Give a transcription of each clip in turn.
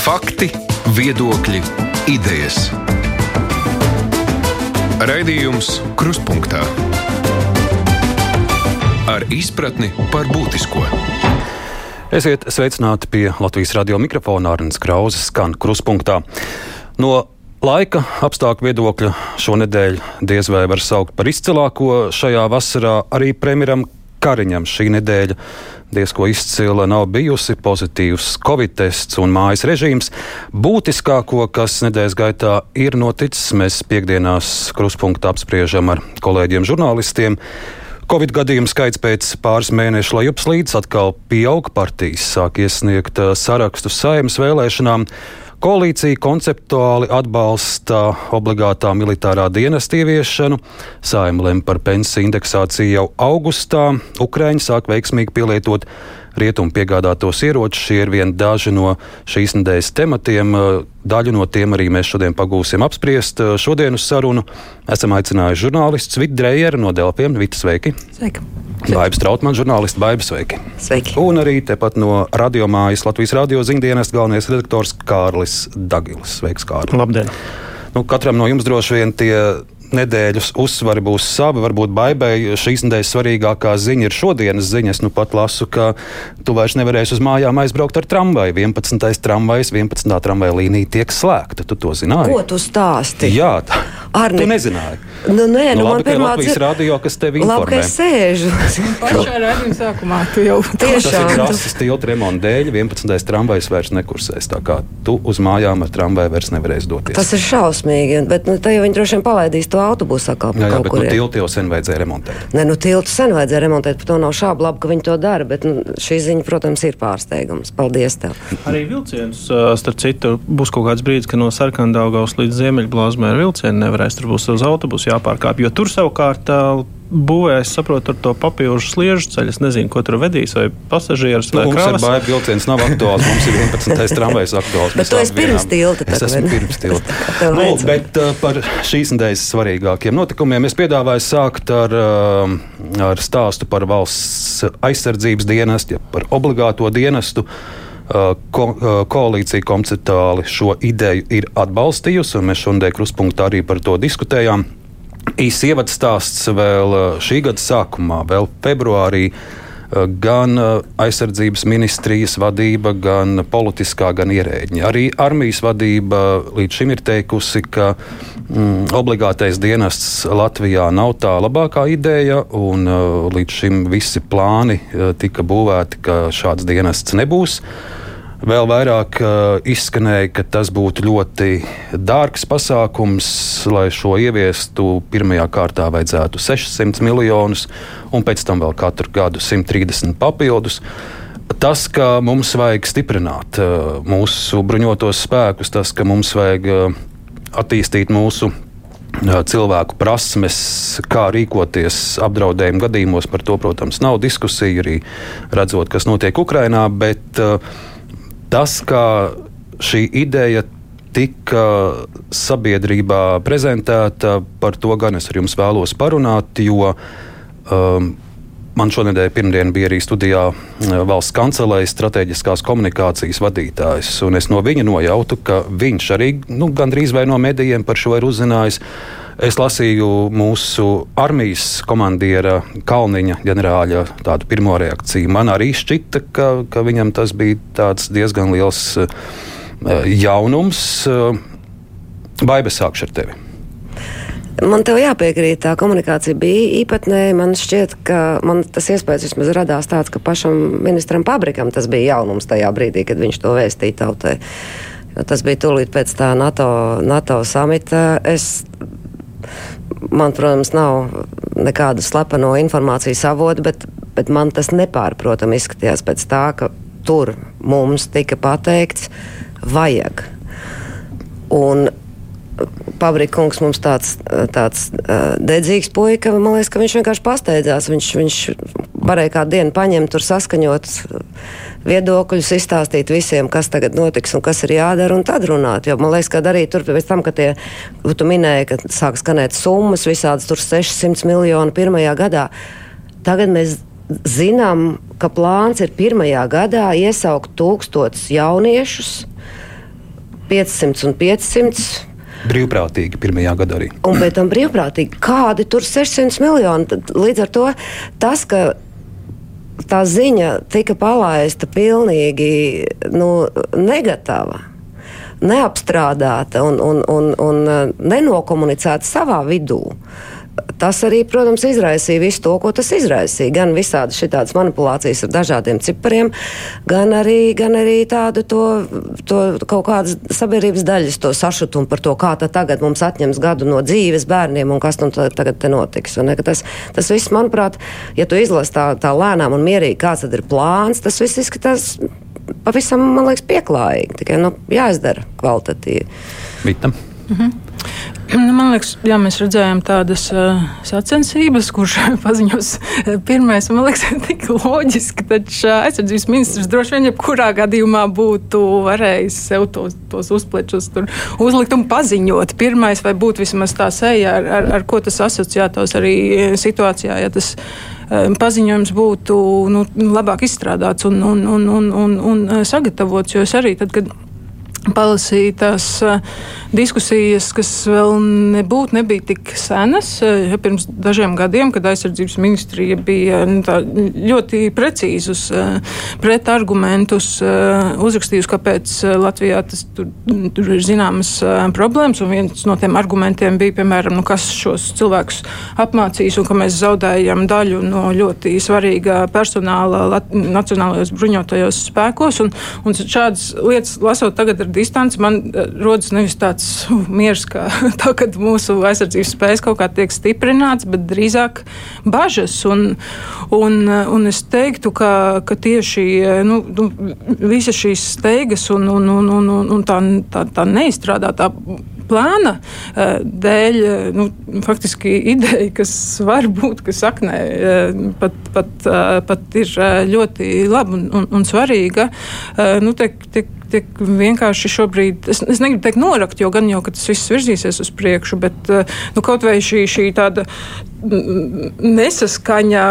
Fakti, viedokļi, idejas. Raidījums Kruspunkta ar izpratni par būtisko. Esiet sveicināti pie Latvijas radio mikrofona Arnēs Krauzes skan Kruspunkta. No laika apstākļu viedokļa šonadēļ diez vai var saukt par izcilāko šajā vasarā arī premjeram Kariņam šī nedēļa diezko izcila nav bijusi pozitīvs covid tests un mājas režīms. Būtiskāko, kas nedēļas gaitā ir noticis, mēs piekdienās kruspunktā apspriežam ar kolēģiem žurnālistiem. Covid gadījumu skaits pēc pāris mēnešu lejupslīdes atkal pieaug. Partijas sāk iesniegt sarakstu saimnes vēlēšanām. Koalīcija konceptuāli atbalsta obligātā militārā dienesta ieviešanu. Saima lem par pensiju indeksāciju jau augustā. Ukraiņi sāk veiksmīgi pielietot rietumu piegādātos ieročus. Šie ir vien daži no šīs nedēļas tematiem. Daļu no tiem arī mēs šodien pagūsim apspriest. Šodien uz sarunu esam aicinājuši žurnālistu Vitu Drejeru no Delfiem. Vita, sveiki! Sveika! Baiba Strautmana, žurnālisti Baiba, sveiki! Sveiki! Un arī tepat no radiomājas Latvijas radio ziņdienas galvenais redaktors Kārlis Dagilis. Sveiks, Kārlis! Labdien! Nu, katram no jums droši vien tie nedēļas uzsvari būs savi. Varbūt baigai šīs nedēļas svarīgākā ziņa ir šodienas ziņa. Es nu pat lasu, ka tu vairs nevarēsi uz mājām aizbraukt ar tramvaju. 11. tramvajs, 11. tramvaja līnija tiek slēgta. Tu to zināji? Ko tu stāsti? Jā, tā. Arni, tu nezināji. Nu, nē, nu, Nu, labi, ka ir pirmā Latvijas dzir- radio, kas tevi Labi, ka informē. es sēžu. Pašā raidījuma sākumā tu jau Tas ir Tiešām. krāsas tilta remonta dēļ. 11. tramvajs vairs nekursēs. Tā kā tu uz mājām ar tramvaju vairs nevarēsi doties. Tas ir šausmīgi, bet nu, te jau viņi droši vien palaidīs to autobusu atkal jā, jā, bet kur. nu, tiltu jau sen vajadzēja remontēt. Nē, nu tiltu sen vajadzēja remontēt, par to nav šābu labi, ka viņi to dara, bet nu, šī ziņa, protams, ir pārsteigums. Paldies tev! Arī vilciens, starp citu, būs kaut kāds brīdis, ka no Sarkandaugaus līdz Ziemeļblāzmē ar vilcienu nevarēs. Tur būs uz autobusu jāpārkāpj. Jo tur savukārt ā, būvēs, saprotu, ar to papīru sliežu ceļu. Es nezinu, ko tur vedīs, vai pasažierus Nu, vai mums ar kravas. baidu vilciens nav aktuāls. Mums ir 11. tramvajs aktuāls. Bet tu esi pirms tilta Es esmu pirms tilta. Nu, bet uh, par šīs nedēļas svarīgākiem notikumiem es piedāvāju sākt ar, uh, ar stāstu par valsts aizsardzības dienestu, ja par obligāto dienestu. Uh, Ko, koalīcija konceptuāli šo ideju ir atbalstījusi, un mēs šodien kruspunktā arī par to diskutējām. Īsts ievads stāsts vēl uh, šī gada sākumā, vēl februārī. uh, Gan uh, aizsardzības ministrijas vadība, gan politiskā, gan ierēģiņa. Arī armijas vadība līdz šim ir teikusi, ka mm, obligātais dienests Latvijā nav tā labākā ideja, un uh, līdz šim visi plāni uh, tika būvēti, ka šāds dienests nebūs. Vēl vairāk uh, izskanēja, ka tas būtu ļoti dārgs pasākums, lai šo ieviestu. Pirmajā kārtā vajadzētu 600 miljonus, un pēc tam vēl katru gadu 130 papildus. Tas, ka mums vajag stiprināt uh, mūsu bruņotos spēkus, tas, ka mums vajag uh, attīstīt mūsu uh, cilvēku prasmes, kā rīkoties apdraudējuma gadījumos. Par to, protams, nav diskusija arī redzot, kas notiek Ukrajinā. Bet uh, tas, kā šī ideja tika sabiedrībā prezentēta, par to gan es ar jums vēlos parunāt, jo um, man šonadēļ pirmdien bija arī studijā uh, valsts kancelējas strateģiskās komunikācijas vadītājs, un es no viņa nojautu, ka viņš arī nu, gandrīz vai no medijiem par šo ir uzzinājis. Es lasīju mūsu armijas komandiera Kalniņa ģenerāļa tādu pirmo reakciju. Man arī šķita, ka, ka viņam tas bija diezgan liels uh, jaunums. Uh, Baiba sākšu ar tevi. Man te jāpiekrīt, tā komunikācija bija īpatnēja. Man šķiet, ka man tas iespējas vismaz radās tāds, ka pašam ministram Pabrikam tas bija jaunums tajā brīdī, kad viņš to vēstīja tautai. Tas bija tūlīt pēc tā NATO, NATO samita. Es, man, protams, nav nekāda slepeno informācijas avota, bet, bet man tas nepārprotami izskatījās pēc tā, ka tur mums tika pateikts, vajag. Un Pabrikungs mums tāds, tāds dedzīgs puika, man liekas, ka viņš vienkārši pasteidzās. Viņš, viņš varēja kādu dienu paņemt, tur saskaņot viedokļus, izstāstīt visiem, kas tagad notiks un kas ir jādara, un tad runāt. Jo man liekas, ka arī tur pēc tam, kad tie, tu minēji, ka sāk skanēt summas, visādas tur 600 miljonu pirmajā gadā. Tagad mēs zinām, ka plāns ir pirmajā gadā iesaukt tūkstotus jauniešus 500 un 500. Brīvprātīgi pirmajā gadā arī. Un pēc tam brīvprātīgi, kādi tur 600 miljoni. Tad, līdz ar to tas, ka tā ziņa tika palaista pilnīgi nu, negatīva. Neapstrādāta un, un, un, un nenokomunicēta savā vidū. Uh, tas arī, protams, izraisīja visu to, ko tas izraisīja. Gan visādi šādas manipulācijas ar dažādiem cipariem, gan arī, gan arī tādu to, to kaut kādas sabiedrības daļas to sašutumu par to, kā tagad mums atņems gadu no dzīves bērniem un kas tam tagad te notiks. Un, ne, tas, tas viss, manuprāt, ja tu izlasi tā, tā lēnām un mierīgi, kāds tad ir plāns, tas viss izskatās pavisam, man liekas, pieklājīgi. Tikai nu, jāizdara kvalitatīvi. Vitam. Mhm. Nu, man liekas, jā, mēs redzējām tādas uh, sacensības, kurš paziņos uh, pirmais. Man liekas, tik loģiski, taču uh, aizsardzības ministrs droši vien jebkurā gadījumā būtu varējis sev tos, tos uzplečus uzlikt un paziņot. Pirmais vai būt vismaz tā seja, ar, ar, ar ko tas asociētos arī situācijā, ja tas paziņojums būtu nu, labāk izstrādāts un, un, un, un, un, un sagatavots. Jo es arī tad, kad palasīju tās uh, diskusijas, kas vēl nebūtu nebija tik senas. Uh, pirms dažiem gadiem, kad aizsardzības ministrija bija nu, ļoti precīzus uh, pretargumentus uzrakstījusi, kāpēc Latvijā tas tur, tur ir zināmas problēmas. Viens no tiem argumentiem bija, piemēram, nu, kas šos cilvēkus apmācīs un ka mēs zaudējam daļu no ļoti svarīga personāla Lat Nacionālajos bruņotajos spēkos. Un, un šādas lietas lasot tagad ar distanci, man eh, rodas nevis tāds uh, miers, kā tā, kad mūsu aizsardzības spējas kaut kā tiek stiprināts, bet drīzāk bažas. Un, un, eh, un es teiktu, ka, ka tieši eh, nu, nu, visas šīs steigas un, un, un, un, un tā, tā, tā neizstrādātā plāna dēļ, nu, faktiski ideja, kas var būt, ka saknē pat, pat, pat ir ļoti laba un, un, un svarīga, nu, tiek, tiek tiek vienkārši šobrīd, es, es negribu teikt norakt, jo gan jau, ka tas viss virzīsies uz priekšu, bet eh, nu, kaut vai šī, šī tāda nesaskaņa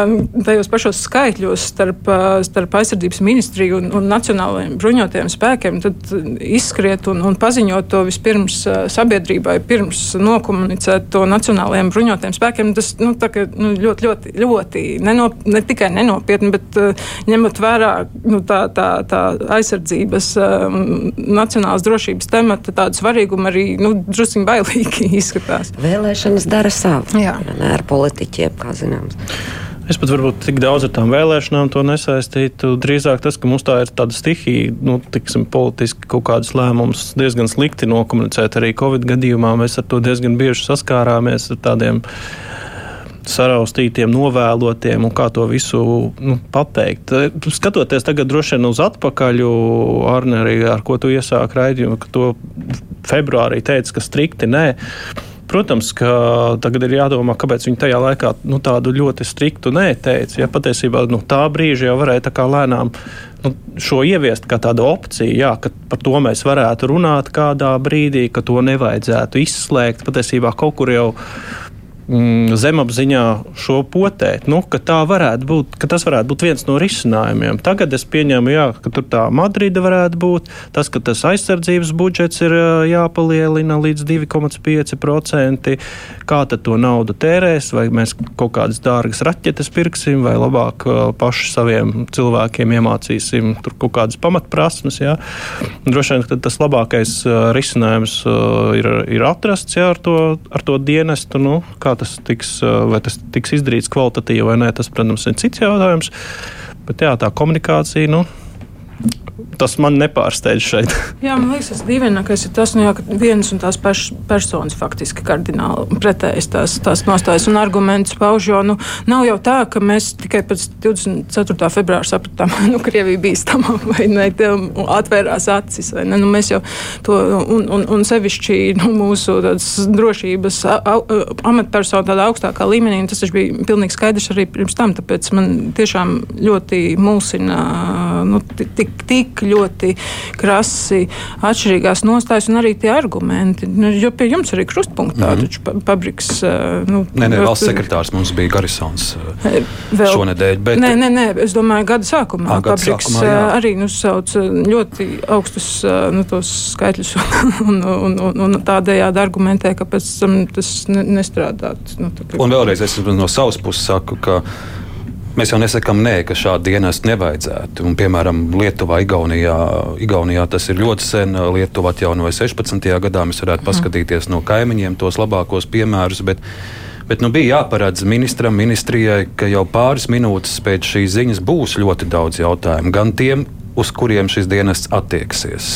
tajos pašos skaitļos starp, starp aizsardzības ministriju un, un nacionālajiem bruņotajiem spēkiem, tad izskriet un, un paziņot to vispirms sabiedrībai, pirms nokomunicēt to nacionālajiem bruņotajiem spēkiem, tas nu, ka, nu, ļoti, ļoti, ļoti nenop, ne tikai nenopietni, bet uh, ņemot vērā nu, tā, tā, tā aizsardzības um, nacionālās drošības temata tādu svarīgumu arī nu, drusku bailīgi izskatās. Vēlēšanas dara savu Jā. ne, ar politiķiem, kā zināms. Es pat varbūt tik daudz ar tām vēlēšanām to nesaistītu. Drīzāk tas, ka mums tā ir tāda stihija, nu, tiksim, politiski kaut kādas lēmumus diezgan slikti nokomunicēt. Arī Covid gadījumā mēs ar to diezgan bieži saskārāmies ar tādiem saraustītiem, novēlotiem un kā to visu nu, pateikt. Skatoties tagad droši vien uz atpakaļ, Arne, arī ar ko tu iesāki raidījumu, ka to februārī teica, ka strikti nē. Protams, ka tagad ir jādomā, kāpēc viņi tajā laikā nu, tādu ļoti striktu neteica. Ja patiesībā nu, tā brīža jau varēja tā kā lēnām nu, šo ieviest kā tādu opciju, jā, ka par to mēs varētu runāt kādā brīdī, ka to nevajadzētu izslēgt. Patiesībā kaut kur jau mm, zemapziņā šo potēt. Nu, tā varētu būt, tas varētu būt viens no risinājumiem. Tagad es pieņemu, jā, ka tur tā Madrida varētu būt, tas, ka tas aizsardzības budžets ir jāpalielina līdz 2,5%. Kā tad to naudu tērēs, vai mēs kaut kādas dārgas raķetes pirksim, vai labāk paši saviem cilvēkiem iemācīsim tur kaut kādas pamatprasmes. Jā. Droši vien tas labākais risinājums ir, ir atrasts jā, ar, to, ar to dienestu. Nu, kā tas tiks, tas tiks izdarīts kvalitatīvi vai nē, tas, protams, ir cits jautājums. Bet jā, tā komunikācija. Nu, tas man nepārsteidz šeit. jā, man liekas, tas dīvainākais ir tas, nu, jā, ka vienas un tās pašas personas faktiski kardināli pretējas tās, tās nostājas un argumentus pauž. Jo nu, nav jau tā, ka mēs tikai pēc 24. februāra sapratām, ka nu, Krievija bija stamā vai ne, atvērās acis. Ne, nu, mēs jau to, un, un, un sevišķi nu, mūsu drošības amatpersonu tādā augstākā līmenī, tas bija pilnīgi skaidrs arī pirms tam. Tāpēc man tiešām ļoti mulsina nu, tik, tik tik ļoti krasi atšķirīgās nostājas un arī tie argumenti. Nu, jo pie jums arī krustpunktā mm. taču pabriks. Nu, nē, nē, valsts sekretārs mums bija Garisons vēl, šonedēļ. Bet... Nē, nē, nē, es domāju, gada sākumā à, gada pabriks sākumā, jā. arī nu, sauc ļoti augstus nu, skaitļus un, un, un, un tādējādi argumentē, ka pēc tam tas nestrādāt. Nu, tā, un vēlreiz es no savas puses saku, ka Mēs jau nesakām, nē, ka šādu dienestu nevajadzētu. Un, piemēram, Lietuvā, Igaunijā, Igaunijā tas ir ļoti sen. Lietuva atjaunoja 16. gadā. Mēs varētu mhm. paskatīties no kaimiņiem tos labākos piemērus. Bet, bet nu, bija jāparedz ministram, ministrijai, ka jau pāris minūtes pēc šīs ziņas būs ļoti daudz jautājumu. Gan tiem, uz kuriem šis dienests attieksies.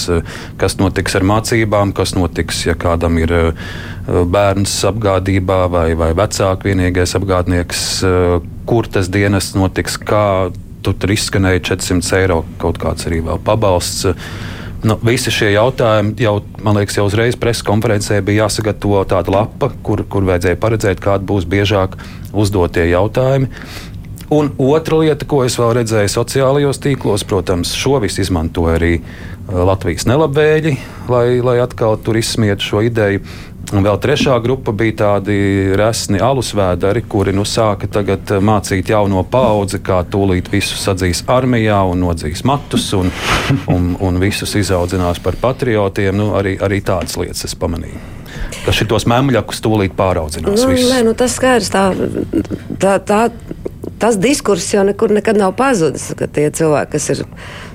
Kas notiks ar mācībām, kas notiks, ja kādam ir eh, bērns apgādībā vai, vai vecāks vienīgais apgādnieks, eh, kur tas dienests notiks, kā tu tur izskanēja 400 eiro kaut kāds arī vēl pabalsts. Nu, visi šie jautājumi jau, man liekas, jau uzreiz preses konferencē bija jāsagatavo tāda lapa, kur, kur vajadzēja paredzēt, kādi būs biežāk uzdotie jautājumi. Un otra lieta, ko es vēl redzēju sociālajos tīklos, protams, šo visu izmanto arī uh, Latvijas nelabvēļi, lai, lai atkal tur izsmietu šo ideju. Un vēl trešā grupa bija tādi resni alusvēderi, kuri nu sāka tagad uh, mācīt jauno paudzi, kā tūlīt visus sadzīs armijā un nodzīs matus un, un, un visus izaudzinās par patriotiem. Nu, arī, arī tādas lietas es pamanīju ka šitos mēmļakus tūlīt pāraudzinās. Nu, nē, nu, tas skaidrs. Tā, tā, tā, tas diskurss jau nekur nekad nav pazudis. Tie cilvēki, kas ir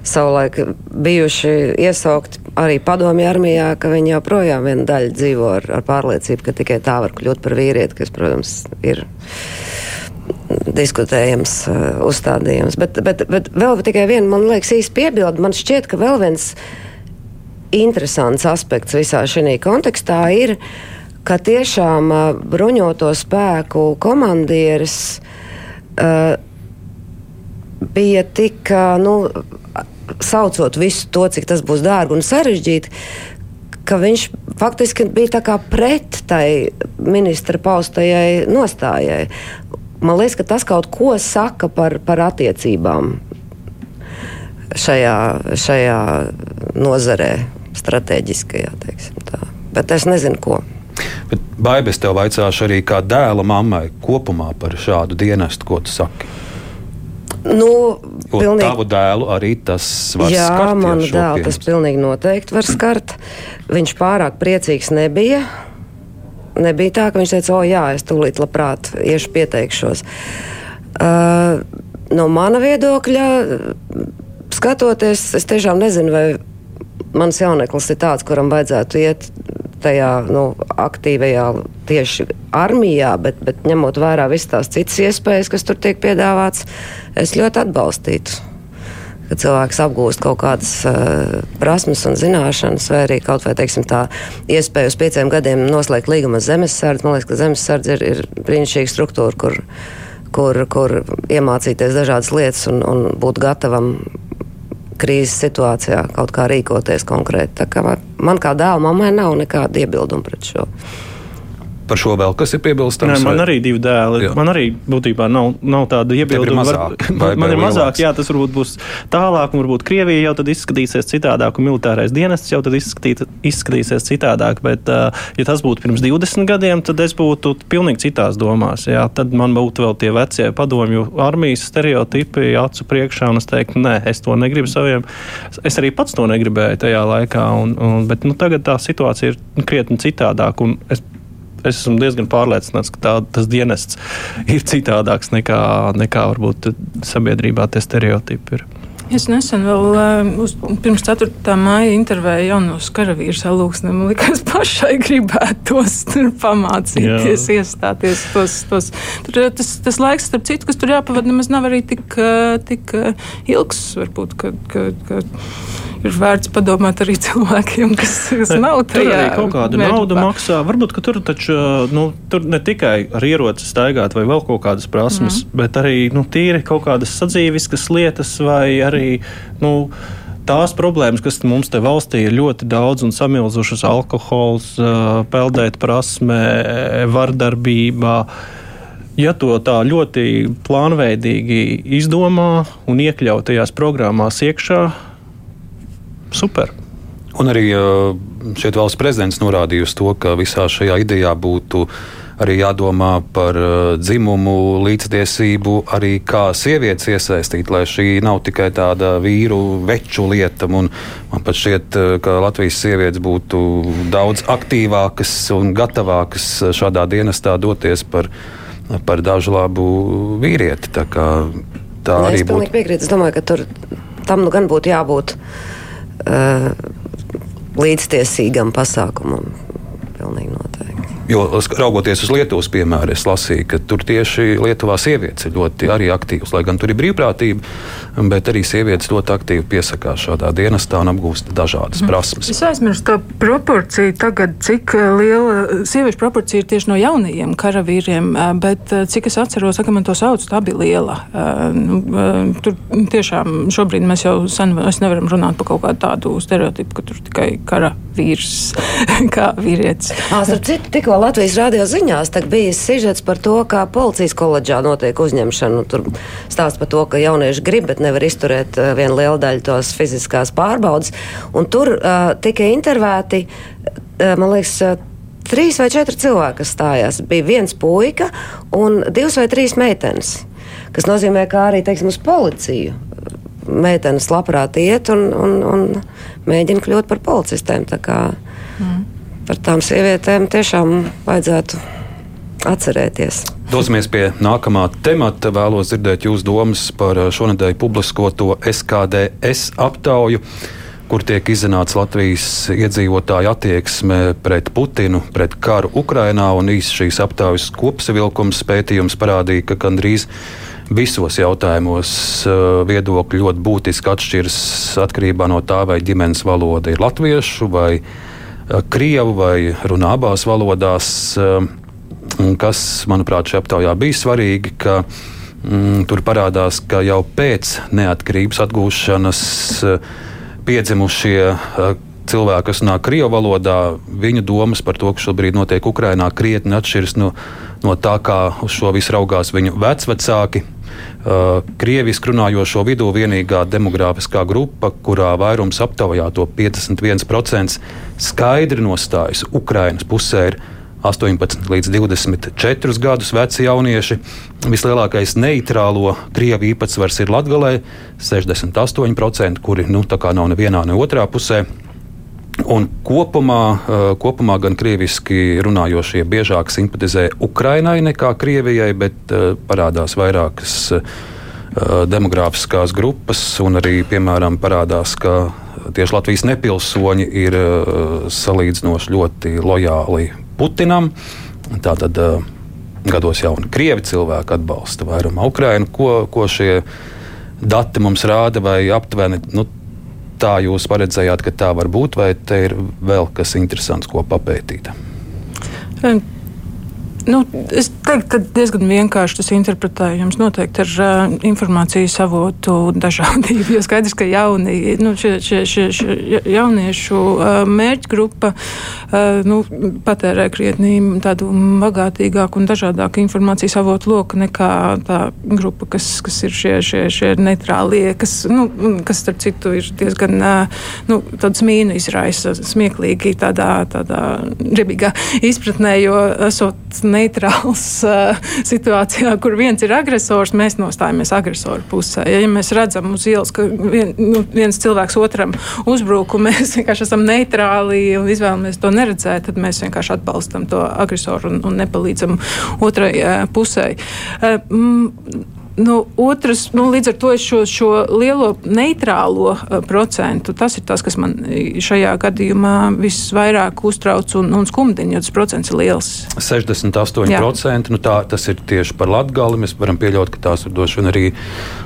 savulaik bijuši iesaukti arī padomju armijā, ka viņi joprojām viena daļa dzīvo ar, ar pārliecību, ka tikai tā var kļūt par vīrieti, kas, protams, ir diskutējams uh, uzstādījums. Bet, bet, bet vēl tikai viena, man liekas, īsta piebilde. Man šķiet, ka vēl viens interesants aspekts visā šajā kontekstā ir, ka tiešām uh, bruņoto spēku komandieris uh, bija tik, uh, nu, saucot visu to, cik tas būs dārgi un sarežģīti, ka viņš faktiski bija pret tai ministra paustajai nostājai. Man liekas, ka tas kaut ko saka par, par attiecībām šajā, šajā nozarē tā. Bet es nezinu, ko. Bet Baibes tev vaicāšu arī kā dēla mammai kopumā par šādu dienestu, ko tu saki. Nu, pilnīgi... Tavu dēlu arī tas var Jā, skart. Jā, manu dēlu tas pilnīgi noteikti var skart. Viņš pārāk priecīgs nebija. Nebija tā, ka viņš teica, o jā, es tūlīt labprāt iešu pieteikšos. Uh, no mana viedokļa skatoties, es tiešām nezinu, vai mans jauneklis ir tāds, kuram vajadzētu iet tajā nu, aktīvajā tieši armijā, bet, bet ņemot vērā visas tās citas iespējas, kas tur tiek piedāvāts, es ļoti atbalstītu. Kad cilvēks apgūst kaut kādas uh, prasmes un zināšanas, vai arī kaut vai teiksim, tā iespēja uz pieciem gadiem noslēgt līgumu ar zemesardzi. Man liekas, ka zemesardze ir, ir brīnišķīga struktūra, kur, kur, kur iemācīties dažādas lietas un, un būt gatavam krīzes situācijā kaut kā rīkoties konkrēti. Tā kā man kā dēlam, mammai nav nekāda iebilduma pret šo. Par šo vēl kas ir piebilstams? Nē, man vai? arī divi dēli. Jā. Man arī būtībā nav, nav tāda iebilduma. Var, man ir mazāk, jā, tas varbūt būs tālāk, un varbūt Krievija jau tad izskatīsies citādāk, un militārais dienests jau tad izskatīt, izskatīsies citādāk. Bet, ja tas būtu pirms 20 gadiem, tad es būtu pilnīgi citās domās. Jā. Tad man būtu vēl tie vecie padomju armijas stereotipi acu priekšā, un es teiktu, nē, es to negribu saviem. Es arī pats to negribēju tajā laikā, un, un, bet nu, tagad tā situācija ir krietni citādāka es esmu diezgan pārliecināts, ka tā, tas dienests ir citādāks nekā, nekā varbūt sabiedrībā tie stereotipi ir. Es nesen vēl uh, uz, pirms 4. māja intervēju jaunos karavīrus alūksnē. Man liekas, pašai gribētos tur pamācīties, Jā. iestāties. Tos, tos. Tur, tas, tas laiks, starp citu, kas tur jāpavada, nemaz nav arī tik, tik ilgs. Varbūt, ka, ka, ka ir vērts padomāt arī cilvēkiem, kas, kas nav tajā. Tur arī kaut kādu mērķpā. naudu maksā. Varbūt, ka tur taču nu, tur ne tikai ar ieroci staigāt vai vēl kaut kādas prasmes, mm. bet arī nu, tīri kaut kādas sadzīviskas lietas vai arī. Nu, tās problēmas, kas mums te valstī ir ļoti daudz un samilzušas - alkohols, peldēt prasme, vardarbība. Ja to tā ļoti plānveidīgi izdomā un iekļaut tajās programmās iekšā, super. Un arī šeit valsts prezidents norādījusi to, ka visā šajā idejā būtu arī jādomā par dzimumu līdztiesību, arī kā sievietes iesaistīt, lai šī nav tikai tāda vīru veču lieta. Un man pat šķiet, ka Latvijas sievietes būtu daudz aktīvākas un gatavākas šādā dienestā doties par, par dažu labu vīrieti. Tā, tā Nē, arī es pilnīgi būtu. piekrītu. Es domāju, ka tur tam nu gan būtu jābūt līdztiesīgam pasākumam. Pilnīgi noteikti. Jo, raugoties uz Lietuvas piemēru, es lasīju, ka tur tieši Lietuvā sievietes ir ļoti arī aktīvas. Lai gan tur ir brīvprātība, bet arī sievietes ļoti aktīvi piesakās šādā dienestā un apgūst dažādas prasmes. Es aizmirsu to proporciju tagad, cik eh, liela sieviešu proporcija ir tieši no jaunajiem karavīriem, eh, bet eh, cik es atceros, ka man to sauc, tā bija liela. Nu, tur tiešām šobrīd mēs jau sen nevaram runāt par kaut kādu tādu stereotipu, ka tur tikai kara vīrs kā vīrietis. À, starp citu, tikko Latvijas rādio ziņās bija sižets par to, kā policijas koledžā notiek uzņemšana. Tur stāsta par to, ka jaunieši grib, bet nevar izturēt uh, vienu lielu daļu tos fiziskās pārbaudas. Un tur uh, tika intervēti, uh, man liekas, uh, trīs vai četri cilvēki, kas stājās. Bija viens puika un divas vai trīs meitenes. Tas nozīmē, ka arī teiksim, uz policiju meitenes labprāt iet un, un, un mēģina kļūt par policistēm. Mm. Par tām sievietēm tiešām vajadzētu atcerēties. Dosimies pie nākamā temata. Vēlos dzirdēt jūsu domas par šonadēļ publiskoto SKDS aptauju, kur tiek izzināts Latvijas iedzīvotāju attieksme pret Putinu, pret karu Ukrainā. Īsi šīs aptaujas kopsavilkums pētījums parādīja, ka gandrīz visos jautājumos viedokļi ļoti būtiski atšķiras atkarībā no tā, vai ģimenes valoda ir latviešu vai krievu vai runā abās valodās. Kas, manuprāt, šajā aptaujā bija svarīgi, ka mm, tur parādās, ka jau pēc neatkarības atgūšanas piedzimušie cilvēki, kas runā krievu valodā, viņu domas par to, kas šobrīd notiek Ukrajinā, krietni atšķiras no, no tā, kā uz šo visu raugās viņu vecvecāki. Uh, krieviski runājošo vidū vienīgā demogrāfiskā grupa, kurā vairums aptaujā to 51% skaidri nostājas Ukrainas pusē, ir 18 līdz 24 gadus veci jaunieši. Vislielākais neitrālo krievu īpatsvars ir Latvijā - 68%, kuri nu, nav nevienā ne otrā pusē. Un kopumā, kopumā gan krieviski runājošie biežāk simpatizē Ukrainai nekā Krievijai, bet parādās vairākas demogrāfiskās grupas, un arī, piemēram, parādās, ka tieši Latvijas nepilsoņi ir salīdzinoši ļoti lojāli Putinam. Tātad gados jauni krievi cilvēki atbalsta vairumā Ukrainu, ko, ko šie dati mums rāda, vai aptuveni nu, tā jūs paredzējāt, ka tā var būt, vai te ir vēl kas interesants, ko papētīt? Nu, es teiktu, ka diezgan vienkārši tas interpretējums noteikti ar uh, informācijas avotu dažādību. Jo skaidrs, ka jauni, nu, šie, šie, šie, šie jauniešu uh, mērķgrupa nu, patērē krietni tādu bagātīgāku un dažādāku informācijas avotu loku nekā tā grupa, kas, kas ir šie, šie, šie neitrālie, kas, nu, kas starp citu ir diezgan uh, nu, mīnu izraisa smieklīgi tādā, tādā ribīgā izpratnē, jo esot neitrāls uh, situācijā, kur viens ir agresors, mēs nostājamies agresoru pusē. Ja, ja mēs redzam uz ielas, ka vien, nu, viens cilvēks otram uzbruk, un mēs vienkārši esam neitrāli un izvēlamies to neredzēt, tad mēs vienkārši atbalstam to agresoru un, un nepalīdzam otrai uh, pusē. Nu, otrs, nu, līdz ar to šo, šo lielo neitrālo uh, procentu, tas ir tas, kas man šajā gadījumā visvairāk uztrauc un, un skumdina, jo tas procents ir liels. 68%. Nu, tā, tas ir tieši par Latviju. Mēs varam pieļaut, ka tās ir vien arī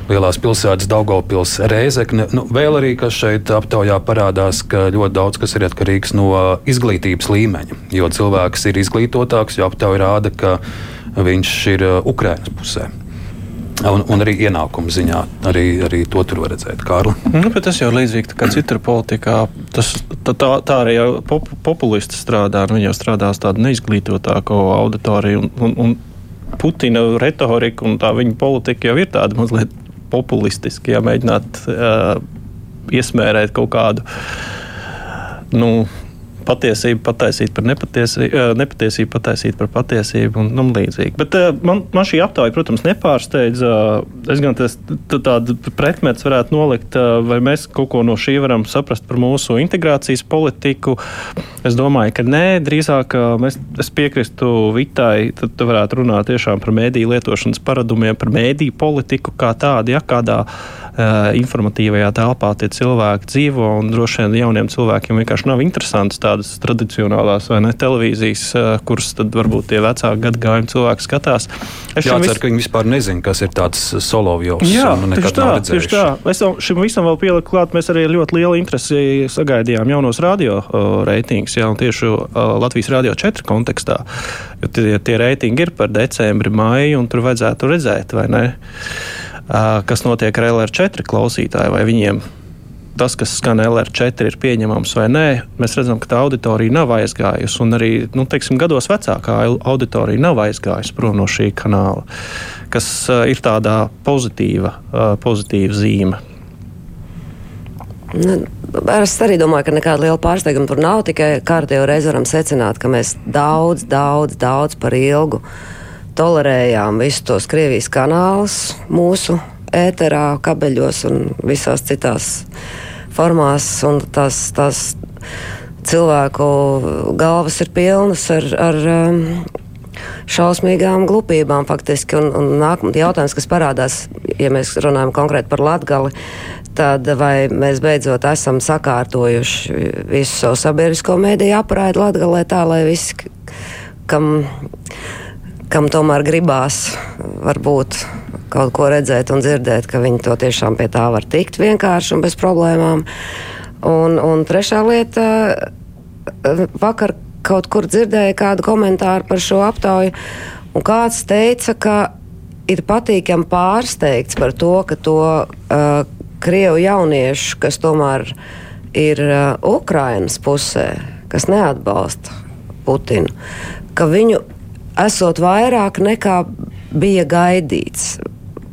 lielās pilsētas, Daugopils, Rēzekne. Nu, vēl arī, kas šeit aptaujā parādās, ka ļoti daudz kas ir atkarīgs no izglītības līmeņa. Jo cilvēks ir izglītotāks, jo aptauja rāda, ka viņš ir Ukraiņas pusē. Un, un arī ienākuma ziņā arī, arī to tur var redzēt. Kārli. Nu, tas jau ir līdzīgi kā citur politikā. Tas, tā, tā, tā arī pop, populisti strādā. Viņi jau strādā uz tādu neizglītotāku auditoriju. Un, un, un Putina retorika un tā viņa politika jau ir tāda mazliet populistiska, ja mēģināt uh, iesmērēt kaut kādu. Nu, patiesību pataisīt par nepatiesību, nepatiesību pataisīt par patiesību un tam līdzīgi. Bet man, man šī aptauja, protams, nepārsteidz. Es gan tas, tādu pretmetu varētu nolikt, vai mēs kaut ko no šī varam saprast par mūsu integrācijas politiku. Es domāju, ka nē, drīzāk mēs, es piekrītu Vitai, tad varētu runāt tiešām par mēdīju lietošanas paradumiem, par mēdīju politiku kā tādu, ja kādā uh, informatīvajā telpā tie cilvēki dzīvo, un droši vien jauniem cilvēkiem vienkārši nav interesants tā tādas tradicionālās vai ne televīzijas, eh, kuras tad varbūt tie vecāki gadagājumi cilvēki skatās. Es Jācer, vis... ka viņi vispār nezina, kas ir tāds solovjovs. Jā, tieši tā, tieši tā. Es šim visam vēl pieliku klāt, mēs arī ļoti lielu interesi sagaidījām jaunos radio uh, reitingus, jā, un tieši uh, Latvijas radio 4 kontekstā, jo tie, tie reitingi ir par decembri, maiju, un tur vajadzētu redzēt, vai ne, uh, kas notiek ar LR4 klausītāju, vai viņiem tas, kas skan LR4, ir pieņemams vai nē, mēs redzam, ka tā auditorija nav aizgājusi. Un arī nu, teiksim, gados vecākā auditorija nav aizgājusi prom no šī kanāla, kas uh, ir tādā pozitīva, uh, pozitīva zīme. Nu, es arī domāju, ka nekāda liela pārsteiguma tur nav. Tikai kārtībā reiz varam secināt, ka mēs daudz, daudz, daudz par ilgu tolerējām visus tos Krievijas kanālus mūsu ēterā, kabeļos un visās citās formās. Tas, tas cilvēku galvas ir pilnas ar. ar um, šausmīgām glupībām faktiski. Un, un nākamais jautājums, kas parādās, ja mēs runājam konkrēti par Latgali, tad vai mēs beidzot esam sakārtojuši visu savu sabiedrisko mēdīju apraidu Latgalē tā, lai visi, kam, kam tomēr gribās, varbūt kaut ko redzēt un dzirdēt, ka viņi to tiešām pie tā var tikt vienkārši un bez problēmām. Un, un trešā lieta, vakar kaut kur dzirdēju kādu komentāru par šo aptauju, un kāds teica, ka ir patīkami pārsteigts par to, ka to uh, krievu jauniešu, kas tomēr ir uh, Ukrainas pusē, kas neatbalsta Putinu, ka viņu esot vairāk nekā bija gaidīts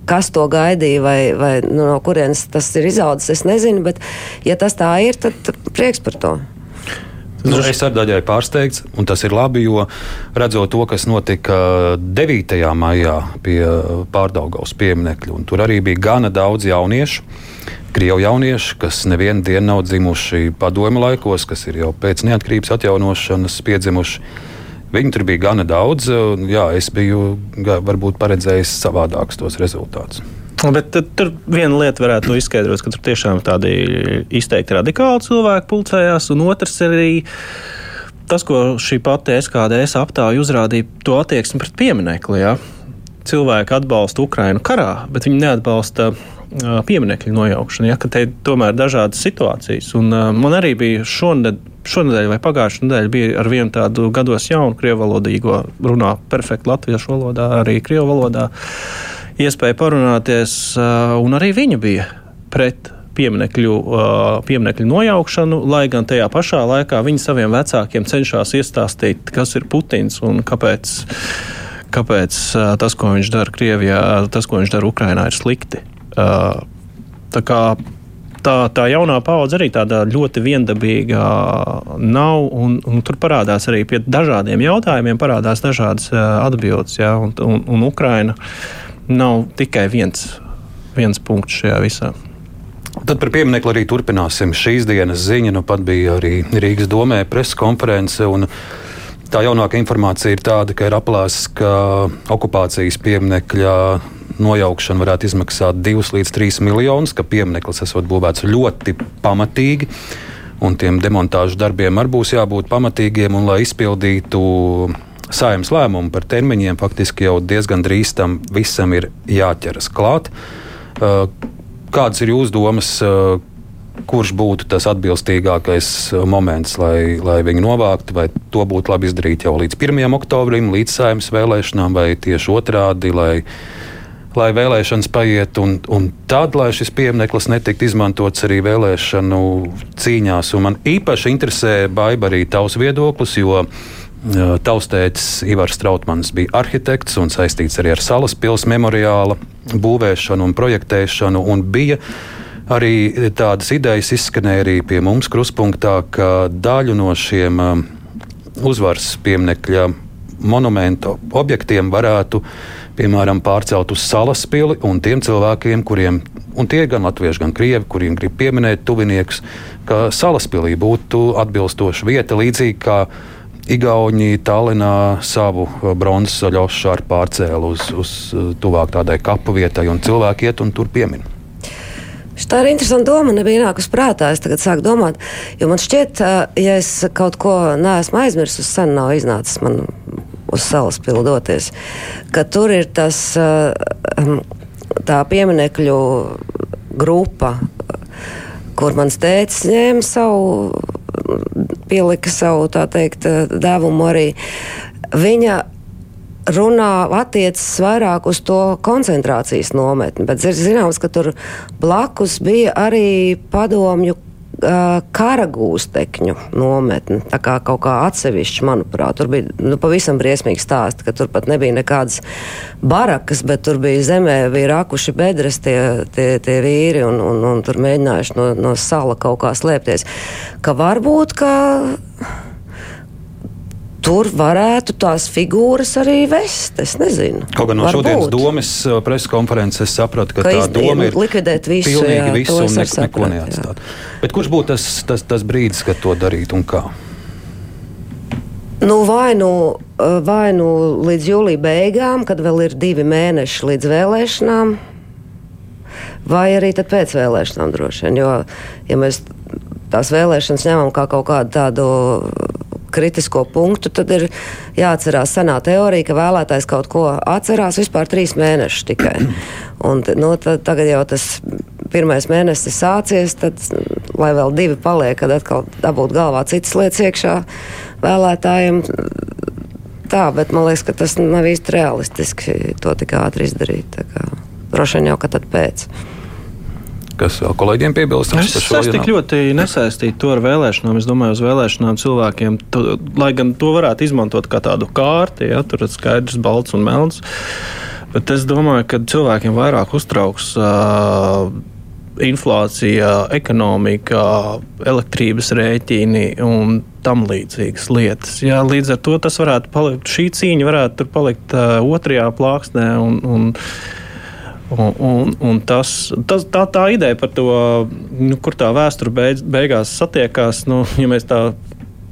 kas to gaidīja vai, vai nu, no kurienes tas ir izaudzis, es nezinu. Bet, ja tas tā ir, tad prieks par to. Nu, es ar daļai pārsteigts, un tas ir labi, jo redzot to, kas notika 9. maijā pie pārdaugaus pieminekļa, un tur arī bija gana daudz jauniešu. Krievu jaunieši, kas nevienu dienu nav dzimuši padomju laikos, kas ir jau pēc neatkarības atjaunošanas piedzimuši. Viņu tur bija gana daudz. Jā, es biju varbūt paredzējis savādākus tos rezultātus. Bet tur viena lieta varētu izskaidrot, ka tur tiešām tādi izteikti radikāli cilvēki pulcējās, un otrs arī tas, ko šī pati SKDS aptāja uzrādīja, to attieksmi pret pieminekli. Ja? Cilvēki atbalsta Ukrainu karā, bet viņi neatbalsta pieminiektu nojaukšanu. Ja, te ir tomēr dažādas situācijas. Un, man arī bija šonadēļ, šonadēļ vai pagājušā nedēļa bija ar vienu tādu gados jaunu krievu valodīgo, runā perfekti latviešu valodā, arī krievu valodā. Iespēja parunāties, un arī viņa bija pret pieminekļu, pieminekļu nojaukšanu, lai gan tajā pašā laikā viņi saviem vecākiem cenšas iestāstīt, kas ir Putins un kāpēc, kāpēc tas, ko viņš dara Krievijā, tas, ko viņš dara Ukrainā, ir slikti. Tā kā tā, tā jaunā paudze arī tāda ļoti viendabīga nav. Un, un tur parādās arī pie dažādiem jautājumiem, parādās dažādas atbildes. Ja, un, un, un Ukraina nav tikai viens, viens punkts šajā visā. Tad par pieminiektu arī turpināsim. Šīs dienas ziņa nu pat bija arī Rīgas domē preskonference. Tā jaunākā informācija ir tāda, ka ir aplēsts, ka okupācijas pieminiekļa nojaukšana varētu izmaksāt 2 līdz 3 miljonus, ka piemineklis esot būvēts ļoti pamatīgi. Un tiem demontāžu darbiem arī būs jābūt pamatīgiem, un lai izpildītu saimnes lēmumu par termiņiem, faktiski jau diezgan drīz tam visam ir jāķeras klāt. Uh, kādas ir jūsu domas, uh, kurš būtu tas atbilstīgākais moments, lai, lai viņu novāktu, vai to būtu labi izdarīt jau līdz 1. oktobrim, līdz saimnes vēlēšanām, vai tieši otrādi, lai lai vēlēšanas paiet, un, un tad, lai šis piemineklis netiktu izmantots arī vēlēšanu cīņās. Un man īpaši interesē Baiba arī tavs viedoklis, jo Taustētis Ivars Strautmans bija arhitekts un saistīts arī ar Salas pilsētas memoriāla būvēšanu un projektēšanu, un bija Arī tādas idejas izskanēja arī pie mums kruspunktā, ka daļu no šiem um, uzvaras pieminiekļa monumentu objektiem varētu piemēram pārcelt uz salas pili un tiem cilvēkiem, kuriem, un tie ir gan latvieši, gan krievi, kuriem grib pieminēt tuviniekus, ka salas pilī būtu atbilstoša vieta līdzīgi kā Igauni Tallinā savu bronzas ļaušu ar pārcēlu uz, uz tuvāk tādai kapu vietai, un cilvēki iet un tur piemin. Tā ir interesanta doma. Man bija nākus prātā. Es tagad sāku domāt, jo man šķiet, ja es kaut ko neesmu aizmirsis, sen nav iznācis man uz salas pildoties, ka tur ir tas tā pieminekļu grupa, kur mans tēcis ņēma savu pielika savu teikt, devumu arī. Viņa runā attiecas vairāk uz to koncentrācijas nometni, bet ir zināms, ka tur blakus bija arī padomju kara gūstekņu nometni. Tā kā kaut kā atsevišķi, manuprāt, tur bija nu, pavisam briesmīgi stāsti, ka tur pat nebija nekādas barakas, bet tur bija zemē, bija rakuši bedres tie, tie, tie vīri un, un, un tur mēģinājuši no, no sala kaut kā slēpties. Ka varbūt, ka tur varētu tās figūras arī vest. Es nezinu. Kaut gan no Varbūt. šodienas domas uh, preses konferences es sapratu, ka, ka tā doma ir likvidēt visu, pilnīgi jā, visu un neko, neko neatstāt. Bet kurš būtu tas, tas, tas brīdis, kad to darīt un kā? Nu, vai, nu, uh, vai nu līdz jūlijā beigām, kad vēl ir divi mēneši līdz vēlēšanām, vai arī pēc vēlēšanām droši vien. Jo, ja mēs tās vēlēšanas ņemam kā kaut kādu tādu kritisko punktu, tad ir jāatcerās senā teorija, ka vēlētājs kaut ko atcerās vispār trīs mēnešus tikai. Un, nu, tad, tagad jau tas pirmais mēnesis sācies, tad, lai vēl divi paliek, kad atkal dabūt galvā citas lietas iekšā vēlētājiem. Tā, bet man liekas, ka tas nav īsti realistiski to tik ātri izdarīt. Droši vien jau, ka tad pēc kas vēl kolēģiem piebilst. Es, es tik ļoti nesaistītu to ar vēlēšanām. Es domāju, uz vēlēšanām cilvēkiem, tu, lai gan to varētu izmantot kā tādu kārti, ja tur ir skaidrs, balts un melns. Bet es domāju, ka cilvēkiem vairāk uztrauks uh, inflācija, ekonomika, elektrības rēķini un tam līdzīgas lietas. Jā, līdz ar to tas varētu palikt, šī cīņa varētu palikt uh, otrajā plāksnē. Un, un, Un, un, un tas, tas, tā, tā ideja par to, nu, kur tā vēsture beidz, beigās satiekās, nu, ja mēs tā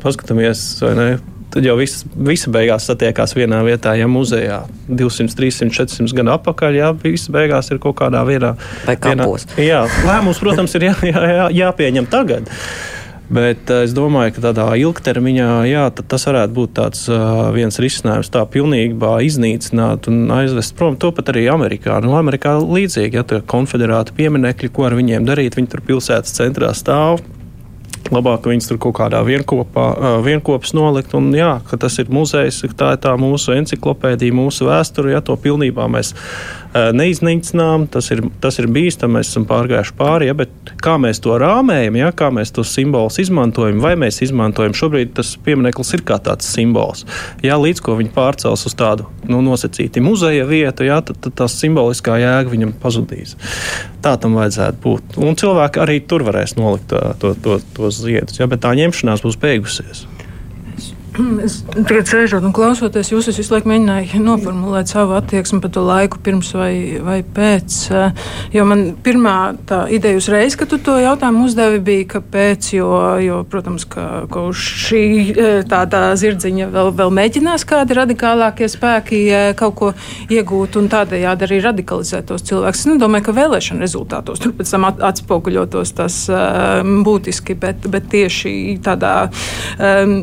paskatāmies, ne, tad jau viss, visa beigās satiekās vienā vietā, ja muzejā 200, 300, 400 gadu atpakaļ, jā, viss beigās ir kaut kādā vienā. Vai kapos. Vienā, jā, lēmums, protams, ir jā, jā, jā, jāpieņem tagad. Bet uh, es domāju, ka tādā ilgtermiņā jā, tas varētu būt tāds, uh, viens risinājums, tā pilnībā iznīcināt un aizvest prom. To pat arī Amerikā. Nu, Amerikā līdzīgi, ja tur ir konfederāti pieminekļi, ko ar viņiem darīt. Viņi tur pilsētas centrā stāv. Labāk viņus tur kaut kādā vienkopā, uh, vienkopā nolikt. Un, jā, tas ir muzejs, tā ir tā mūsu encyklopēdija, mūsu vēsture. Ja to pilnībā mēs neiznīcinām, tas ir, tas ir bīstami, mēs esam pārgājuši pāri, ja, bet kā mēs to rāmējam, ja, kā mēs tos simbolus izmantojam, vai mēs izmantojam, šobrīd tas piemineklis ir kā tāds simbols. Ja, līdz ko viņi pārcels uz tādu nu, nosacītu muzeja vietu, ja, tad, tad tā simboliskā jēga viņam pazudīs. Tā tam vajadzētu būt. Un cilvēki arī tur varēs nolikt to, to, to, tos ziedus, ja, bet tā ņemšanās būs beigusies. Es tagad sēžot un klausoties, jūs visu laiku mēģinājāt noformulēt savu attieksmi par to laiku pirms vai, vai pēc. Jo man pirmā tā ideja uzreiz, kad tu to jautājumu uzdevi, bija, kāpēc, jo, jo protams, ka, ka šī tā, tā zirdziņa vēl, vēl mēģinās kādi radikālākie spēki kaut ko iegūt un tādējādi arī radikalizēt tos cilvēkus. Es nedomāju, ka vēlēšana rezultātos tur pēc tam atspoguļotos tas būtiski, bet, bet tieši tādā um,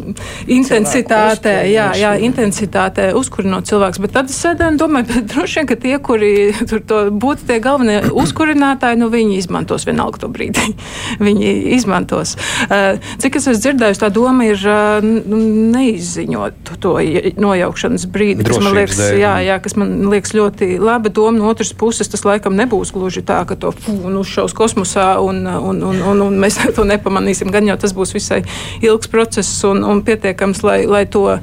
intensīvā intensitātē, jā, jā, intensitātē uzkurinot cilvēks. Bet tad es sēdēju un domāju, ka droši vien, ka tie, kuri tur būtu tie galvenie uzkurinātāji, nu viņi izmantos vienalga to brīdi. viņi izmantos. Uh, cik es esmu dzirdējusi, tā doma ir uh, neizziņot to nojaukšanas brīdi, kas man, liekas, dēļ. jā, jā, kas man liekas ļoti laba doma. No otras puses, tas laikam nebūs gluži tā, ka to nu, uzšaus kosmosā un, un, un, un, un mēs to nepamanīsim. Gan jau tas būs visai ilgs process un, un pietiekams, lai lai, lai to uh,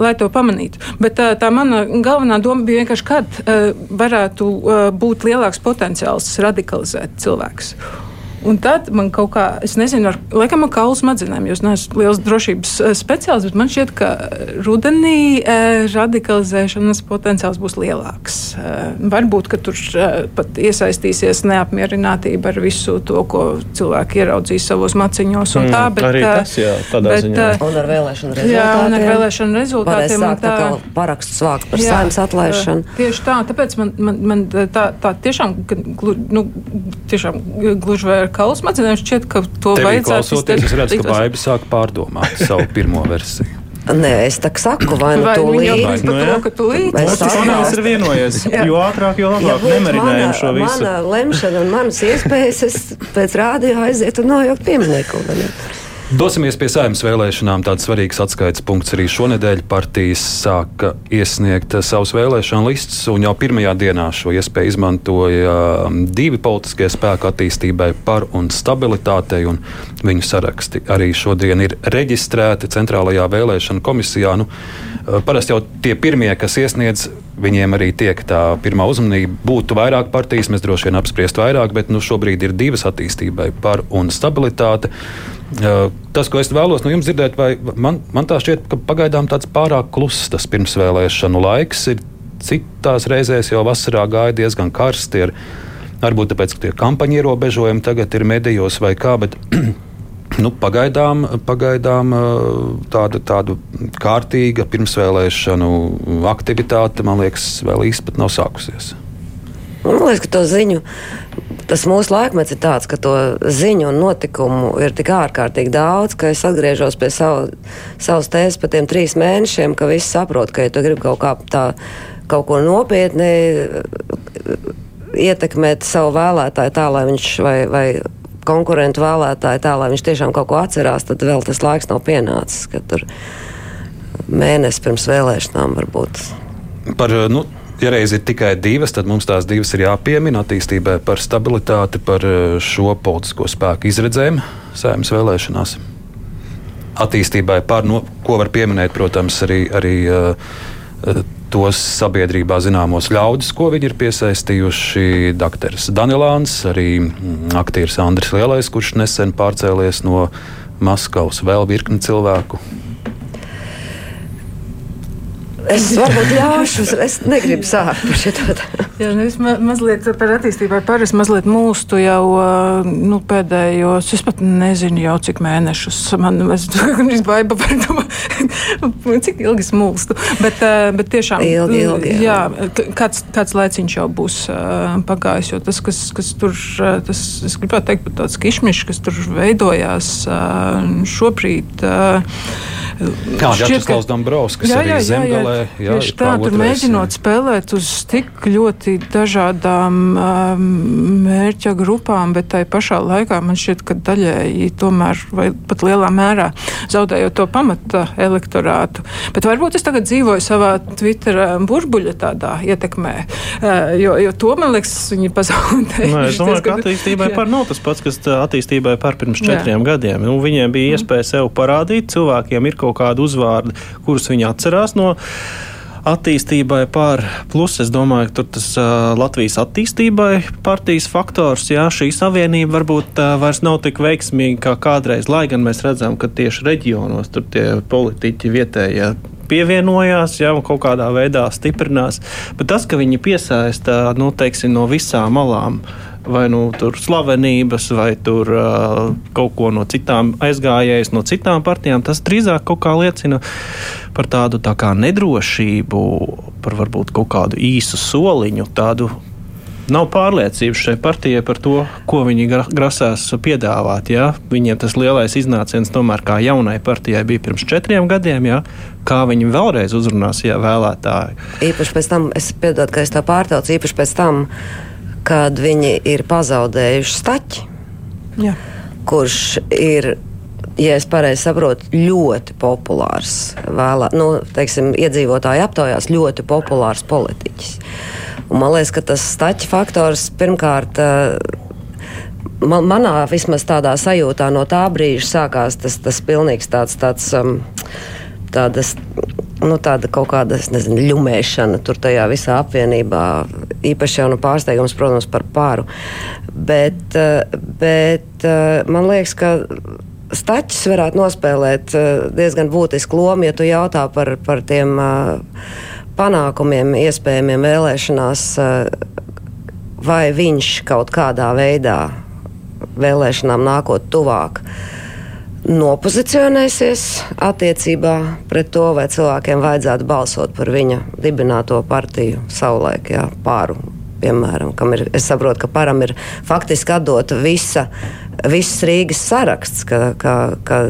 lai to pamanītu. Bet uh, tā mana galvenā doma bija vienkārši, kad uh, varētu uh, būt lielāks potenciāls radikalizēt cilvēkus. Un tad man kaut kā, es nezinu, ar, laikam, ar kaulu smadzenēm, jo es neesmu liels drošības eh, speciālists, bet man šķiet, ka rudenī eh, radikalizēšanas potenciāls būs lielāks. Eh, varbūt, ka tur pat iesaistīsies neapmierinātība ar visu to, ko cilvēki ieraudzīs savos maciņos. Mm, tā, bet, arī tas, jā, tādā bet, ziņā. Un ar vēlēšanu rezultātiem. Jā, un ar vēlēšanu rezultātiem. Varēs sākt parakstu vākt par saimnes atlaišanu. Tieši tā, tāpēc man, man, man tā, tā tiešām, nu, tiešām gluži vai kaulu smadzenēm šķiet, ka to Tevī vajadzētu izdarīt. Es redzu, ka Baiba sāk pārdomāt savu pirmo versiju. Nē, es tā saku, vai nu tu līdzi. Nu, ka tu līdzi. Es saprotu, ir vienojies. Jo ātrāk, jo labāk. Ja Nemarinējam šo visu. Mana lemšana un manas iespējas, es pēc rādio aiziet un nojaukt pieminieku. Dosimies pie saimnes vēlēšanām. Tāds svarīgs atskaites punkts arī šonadēļ. Partijas sāka iesniegt savus vēlēšanu listus, un jau pirmajā dienā šo iespēju izmantoja um, divi politiskie spēki attīstībai par un stabilitātei, un viņu saraksti arī šodien ir reģistrēti Centrālajā vēlēšana komisijā. Nu, uh, parasti jau tie pirmie, kas iesniedz, viņiem arī tiek tā pirmā uzmanība. Būtu vairāk partijas, mēs droši vien apspriestu vairāk, bet nu, šobrīd ir divas attīstībai par un stabilitāte. Tas, ko es vēlos no jums dzirdēt, vai man, man tā šķiet, ka pagaidām tāds pārāk kluss tas pirmsvēlēšanu laiks ir. Citās reizēs jau vasarā gāja diezgan karsti. Ir, varbūt tāpēc, ka tie kampaņu ierobežojumi tagad ir medijos vai kā, bet nu, pagaidām, pagaidām tāda, tāda kārtīga pirmsvēlēšanu aktivitāte, man liekas, vēl īsti pat nav sākusies. Man liekas, ka to ziņu tas mūsu laikmets ir tāds, ka to ziņu un notikumu ir tik ārkārtīgi daudz, ka es atgriežos pie savu, savas tēzes par tiem trīs mēnešiem, ka visi saprot, ka, ja tu gribi kaut, kā tā, kaut ko nopietni ietekmēt savu vēlētāju tā, lai viņš vai, vai konkurentu vēlētāju tā, lai viņš tiešām kaut ko atcerās, tad vēl tas laiks nav pienācis, ka tur mēnesis pirms vēlēšanām varbūt. Par, nu, Ja reiz ir tikai divas, tad mums tās divas ir jāpiemina attīstībai par stabilitāti, par eh, šo politisko spēku izredzēm saimnes vēlēšanās. Attīstībai par, no, ko var pieminēt, protams, arī, arī uh, tos sabiedrībā zināmos ļaudis, ko viņi ir piesaistījuši. Dr. Danilāns, arī mm, aktieris Andris Lielais, kurš nesen pārcēlies no Maskavas, vēl virkni cilvēku Es varbūt ļaušu, es negribu sākt par šo tādu. Jā, nu es ma mazliet par attīstībai pāris mazliet mūstu jau nu, pēdējos, es pat nezinu jau cik mēnešus. Man es gandrīz baiba par to, cik ilgi es mūstu. Bet, bet tiešām, ilgi, ilgi, jā. Jā, kāds, kāds laiciņš jau būs pagājis, jo tas, kas, kas tur, tas, es gribētu teikt, pat tāds kišmišs, kas tur veidojās šobrīd. Jā, Jānis Dombrovskis jā, arī jā, Zemgalē. Jā, jā, tieši tā, tur mēģinot spēlēt uz tik ļoti dažādām um, mērķa grupām, bet tai pašā laikā man šķiet, ka daļēji tomēr vai pat lielā mērā zaudējot to pamata elektorātu. Bet varbūt es tagad dzīvoju savā Twitter burbuļa tādā ietekmē, uh, jo, jo to, man liekas, viņi pazaudēja. Nē, es domāju, ka attīstībai par nav tas pats, kas attīstībai par pirms četriem jā. gadiem. Nu, viņiem bija iespēja sev parādīt, cilvēkiem ir kaut kādu uzvārdu, kurus viņi atcerās no attīstībai pār. Plus, es domāju, ka tas uh, Latvijas attīstībai partijas faktors, jā, šī savienība varbūt uh, vairs nav tik veiksmīga kā kādreiz, lai gan mēs redzam, ka tieši reģionos tur tie politiķi vietējie pievienojās, jau kaut kādā veidā stiprinās. Bet tas, ka viņi piesaista nu, teiksim, no visām malām, vai nu tur slavenības, vai tur uh, kaut ko no citām aizgājējas, no citām partijām, tas drīzāk kaut kā liecina par tādu tā kā nedrošību, par varbūt kaut kādu īsu soliņu, tādu nav pārliecības šai partijai par to, ko viņi grasās piedāvāt. Ja? Viņiem tas lielais iznāciens tomēr kā jaunai partijai bija pirms četriem gadiem. Ja? Kā viņi vēlreiz uzrunās ja, vēlētāju? Īpaši pēc tam, es piedodu, ka es tā pārtraucu, īpaši pēc tam, kad viņi ir pazaudējuši staķi, Jā. kurš ir ja es pareizi saprotu, ļoti populārs, vēlā, nu, teiksim, iedzīvotāju aptaujās ļoti populārs politiķis. Un man liekas, ka tas staķa faktors pirmkārt. Man, manā vismaz tādā sajūtā no tā brīža sākās tas, tas pilnīgs tāds, tāds, um, tādas nu, tāda kaut kāda nezinu, ļumēšana tur tajā visā apvienībā. Īpaši jau nu pārsteigums, protams, par pāru. Bet, eh, bet eh, man liekas, ka Stačs varētu nospēlēt eh, diezgan būtisku lomu, ja tu jautā par, par tiem panākumiem, iespējamiem vēlēšanās, vai viņš kaut kādā veidā vēlēšanām nākot tuvāk. Uh, nopozicionēsies attiecībā pret to, vai cilvēkiem vajadzētu balsot par viņa dibināto partiju savulaik, jā, pāru. Piemēram, ir, es saprotu, ka param ir faktiski atdota visa, viss Rīgas saraksts, ka, ka, ka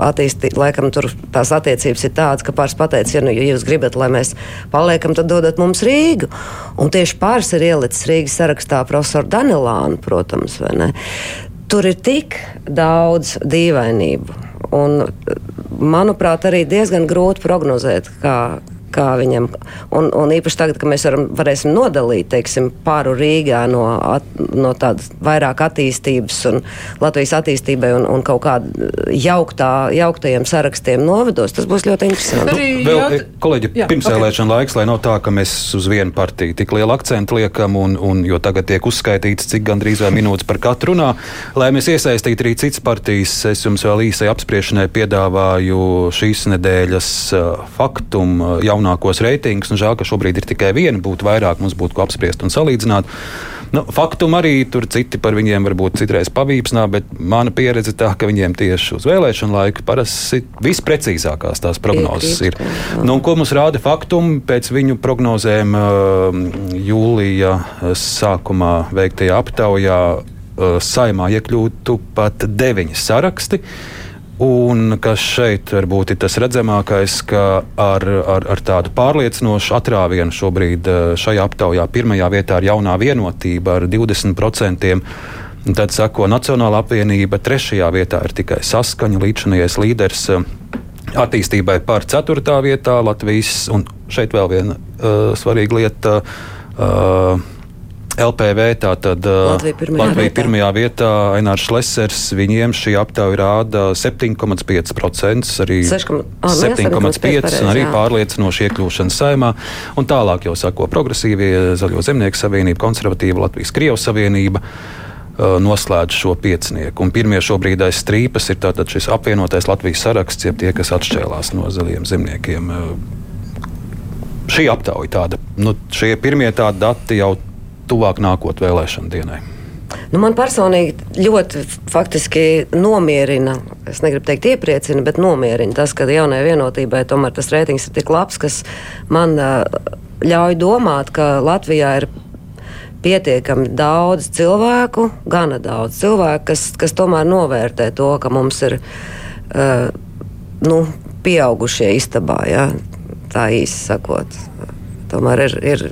attīstīt, laikam tur tās attiecības ir tādas, ka pāris pateica, ja, nu, ja jūs gribat, lai mēs paliekam, tad dodat mums Rīgu. Un tieši pāris ir ielicis Rīgas sarakstā profesoru Danilānu, protams, vai ne? Tur ir tik daudz dīvainību. Un, manuprāt, arī diezgan grūti prognozēt, kā, kā viņam. Un, un īpaši tagad, kad mēs varam, varēsim nodalīt teiksim, pāru Rīgā no, at, no tādas vairāk attīstības un Latvijas attīstībai un, un kaut kāda jauktā, jauktajiem sarakstiem novedos, tas būs ļoti interesanti. Arī Vēl, jaut... Eh, kolēģi, pirmsvēlēšana okay. laiks, lai nav tā, ka mēs uz vienu partiju tik lielu akcentu liekam, un, un jo tagad tiek uzskaitīts, cik gandrīz vai minūtes par katru runā, lai mēs iesaistītu arī citas partijas. Es jums vēl īsai apspriešanai piedāvāju šīs nedēļas uh, faktumu uh, jaunākos reitingus. Žēl, ka šobrīd ir tikai viena, būtu vairāk, mums būtu ko apspriest un salīdzināt. Nu, faktum arī tur citi par viņiem varbūt citreiz pavīpsnā, bet mana pieredze tā, ka viņiem tieši uz vēlēšanu laiku parasti visprecīzākās tās prognozes ir. Nu, ko mums rāda faktumi pēc viņu prognozēm uh, jūlija sākumā veiktajā aptaujā? Uh, saimā iekļūtu pat deviņi saraksti. Un kas šeit varbūt ir tas redzamākais, ka ar, ar, ar tādu pārliecinošu atrāvienu šobrīd eh, šajā aptaujā pirmajā vietā ir jaunā vienotība ar 20%. Tad sako Nacionāla apvienība, trešajā vietā ir tikai saskaņa, līdzinājais līderis eh, attīstībai par ceturtā vietā Latvijas, un šeit vēl viena uh, svarīga lieta. Uh, LPV, tātad Latvija pirmajā, Latvija vietā. pirmajā vietā, Ainārs Lesers, viņiem šī aptauja rāda 7,5%, arī 7,5% un arī pārliecinoši iekļūšana saimā. Un tālāk jau sako progresīvie Zaļo zemnieku savienība, konservatīva Latvijas Krievijas savienība noslēdz šo piecinieku. Un pirmie šobrīd aiz strīpas ir šis apvienotais Latvijas saraksts, jeb tie, kas atšķēlās no zaļiem zemniekiem. Šī aptauja tāda, nu, šie pirmie tādi dati jau tuvāk nākot vēlēšanu dienai? Nu, man personīgi ļoti faktiski nomierina, es negribu teikt iepriecina, bet nomierina tas, ka jaunajai vienotībai tomēr tas reitings ir tik labs, kas man ļauj domāt, ka Latvijā ir pietiekami daudz cilvēku, gana daudz cilvēku, kas, kas tomēr novērtē to, ka mums ir uh, nu, pieaugušie istabā, ja? tā īsi sakot. Tomēr ir, ir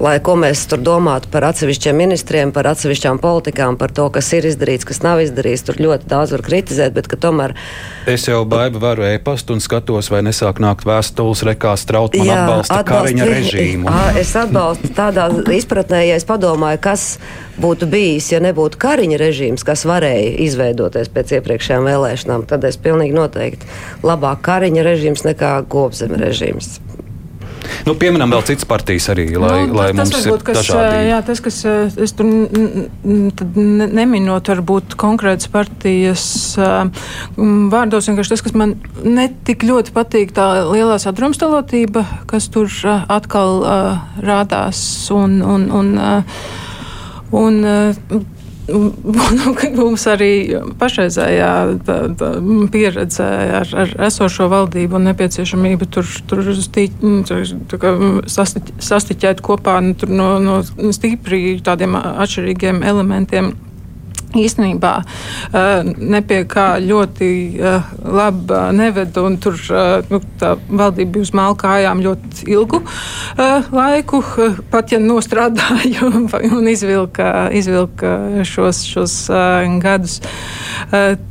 lai ko mēs tur domātu par atsevišķiem ministriem, par atsevišķām politikām, par to, kas ir izdarīts, kas nav izdarīts. Tur ļoti daudz var kritizēt, bet tomēr. Es jau baidu varu e-pastu un skatos, vai nesāk nākt vēstules rekā strautman Jā, atbalsta atbalst, Kariņa režīmu. Es atbalstu tādā izpratnē, ja es padomāju, kas būtu bijis, ja nebūtu Kariņa režīms, kas varēja izveidoties pēc iepriekšējām vēlēšanām, tad es pilnīgi noteikti labāk Kariņa režīms nekā Gobzema režīms. Nu, pieminam vēl citas partijas arī, lai, nu, lai tas, mums varbūt, ir kas, dažādi. Jā, tas, kas es tur neminot, varbūt konkrētas partijas vārdos, vienkārši tas, kas man netik ļoti patīk, tā lielā sadrumstalotība, kas tur atkal rādās un, un, un, un, un Mums arī pašreizējā tā, tā pieredze ar, ar esošo valdību un nepieciešamību tur, tur stī, sastiķēt kopā nu, no, no stipri tādiem atšķirīgiem elementiem īstenībā uh, nepie kā ļoti uh, labi neved. Tur nu, valdība bija uz māla kājām ļoti ilgu laiku, pat ja nostrādāja un izvilka, izvilka šos, šos gadus.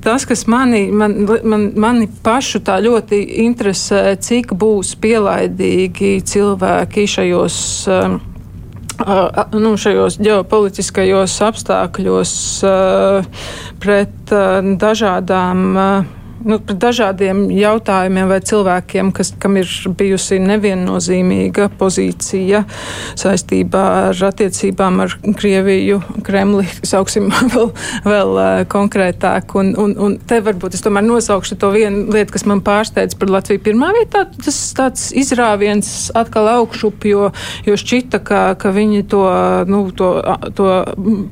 Tas, kas mani, man, man, mani pašu tā ļoti interesē, cik būs pielaidīgi cilvēki šajos nu, šajos ģeopolitiskajos apstākļos pret dažādām nu, pret dažādiem jautājumiem vai cilvēkiem, kas, kam ir bijusi neviennozīmīga pozīcija saistībā ar attiecībām ar Krieviju, Kremli, sauksim vēl, vēl uh, konkrētāk. Un, un, un te varbūt es tomēr nosaukšu to vienu lietu, kas man pārsteidz par Latviju pirmā vietā. Tas tāds izrāviens atkal augšup, jo, jo šķita, ka, ka viņi to, nu, to, to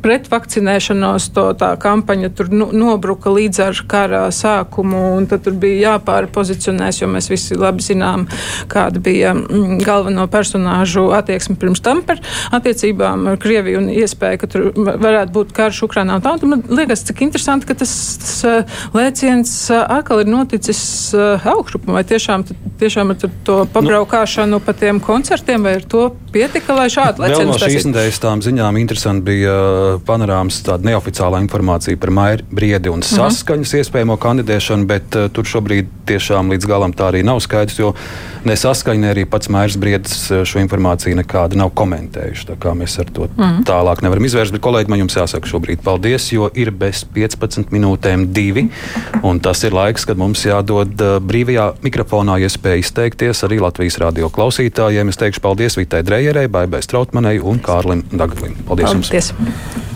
pretvakcinēšanos, to tā kampaņa tur nu, nobruka līdz ar kara sākumu, un tad tur bija jāpārpozicionēs, jo mēs visi labi zinām, kāda bija mm, galveno personāžu attieksme pirms tam par attiecībām ar Krieviju un iespēju, ka tur varētu būt karš Ukrainā tā. Man liekas, cik interesanti, ka tas, tas uh, lēciens uh, atkal ir noticis uh, augšup, vai tiešām, tiešām ar to pabraukāšanu nu, pa tiem koncertiem, vai ar to pietika, lai šādu lēcienu. Vēl no šīs nedēļas tām ziņām interesanti bija panorāmas tāda neoficiālā informācija par Maiju Briedi un mhm. saskaņas uh -huh. iespējamo kandidēšanu, bet uh, tur šobrīd tiešām līdz galam tā arī nav skaidrs, jo ne saskaņa, ne arī pats Mairs Briedis šo informāciju nekādu nav komentējuši. Tā kā mēs ar to uh. -huh. tālāk nevaram izvērst, bet kolēģi man jums jāsaka šobrīd paldies, jo ir bez 15 minūtēm divi, un tas ir laiks, kad mums jādod brīvajā mikrofonā iespēja izteikties arī Latvijas radio klausītājiem. Es teikšu paldies Vitai Drejerei, Baibai Strautmanai un Kārlim Daglim. Paldies, paldies. jums!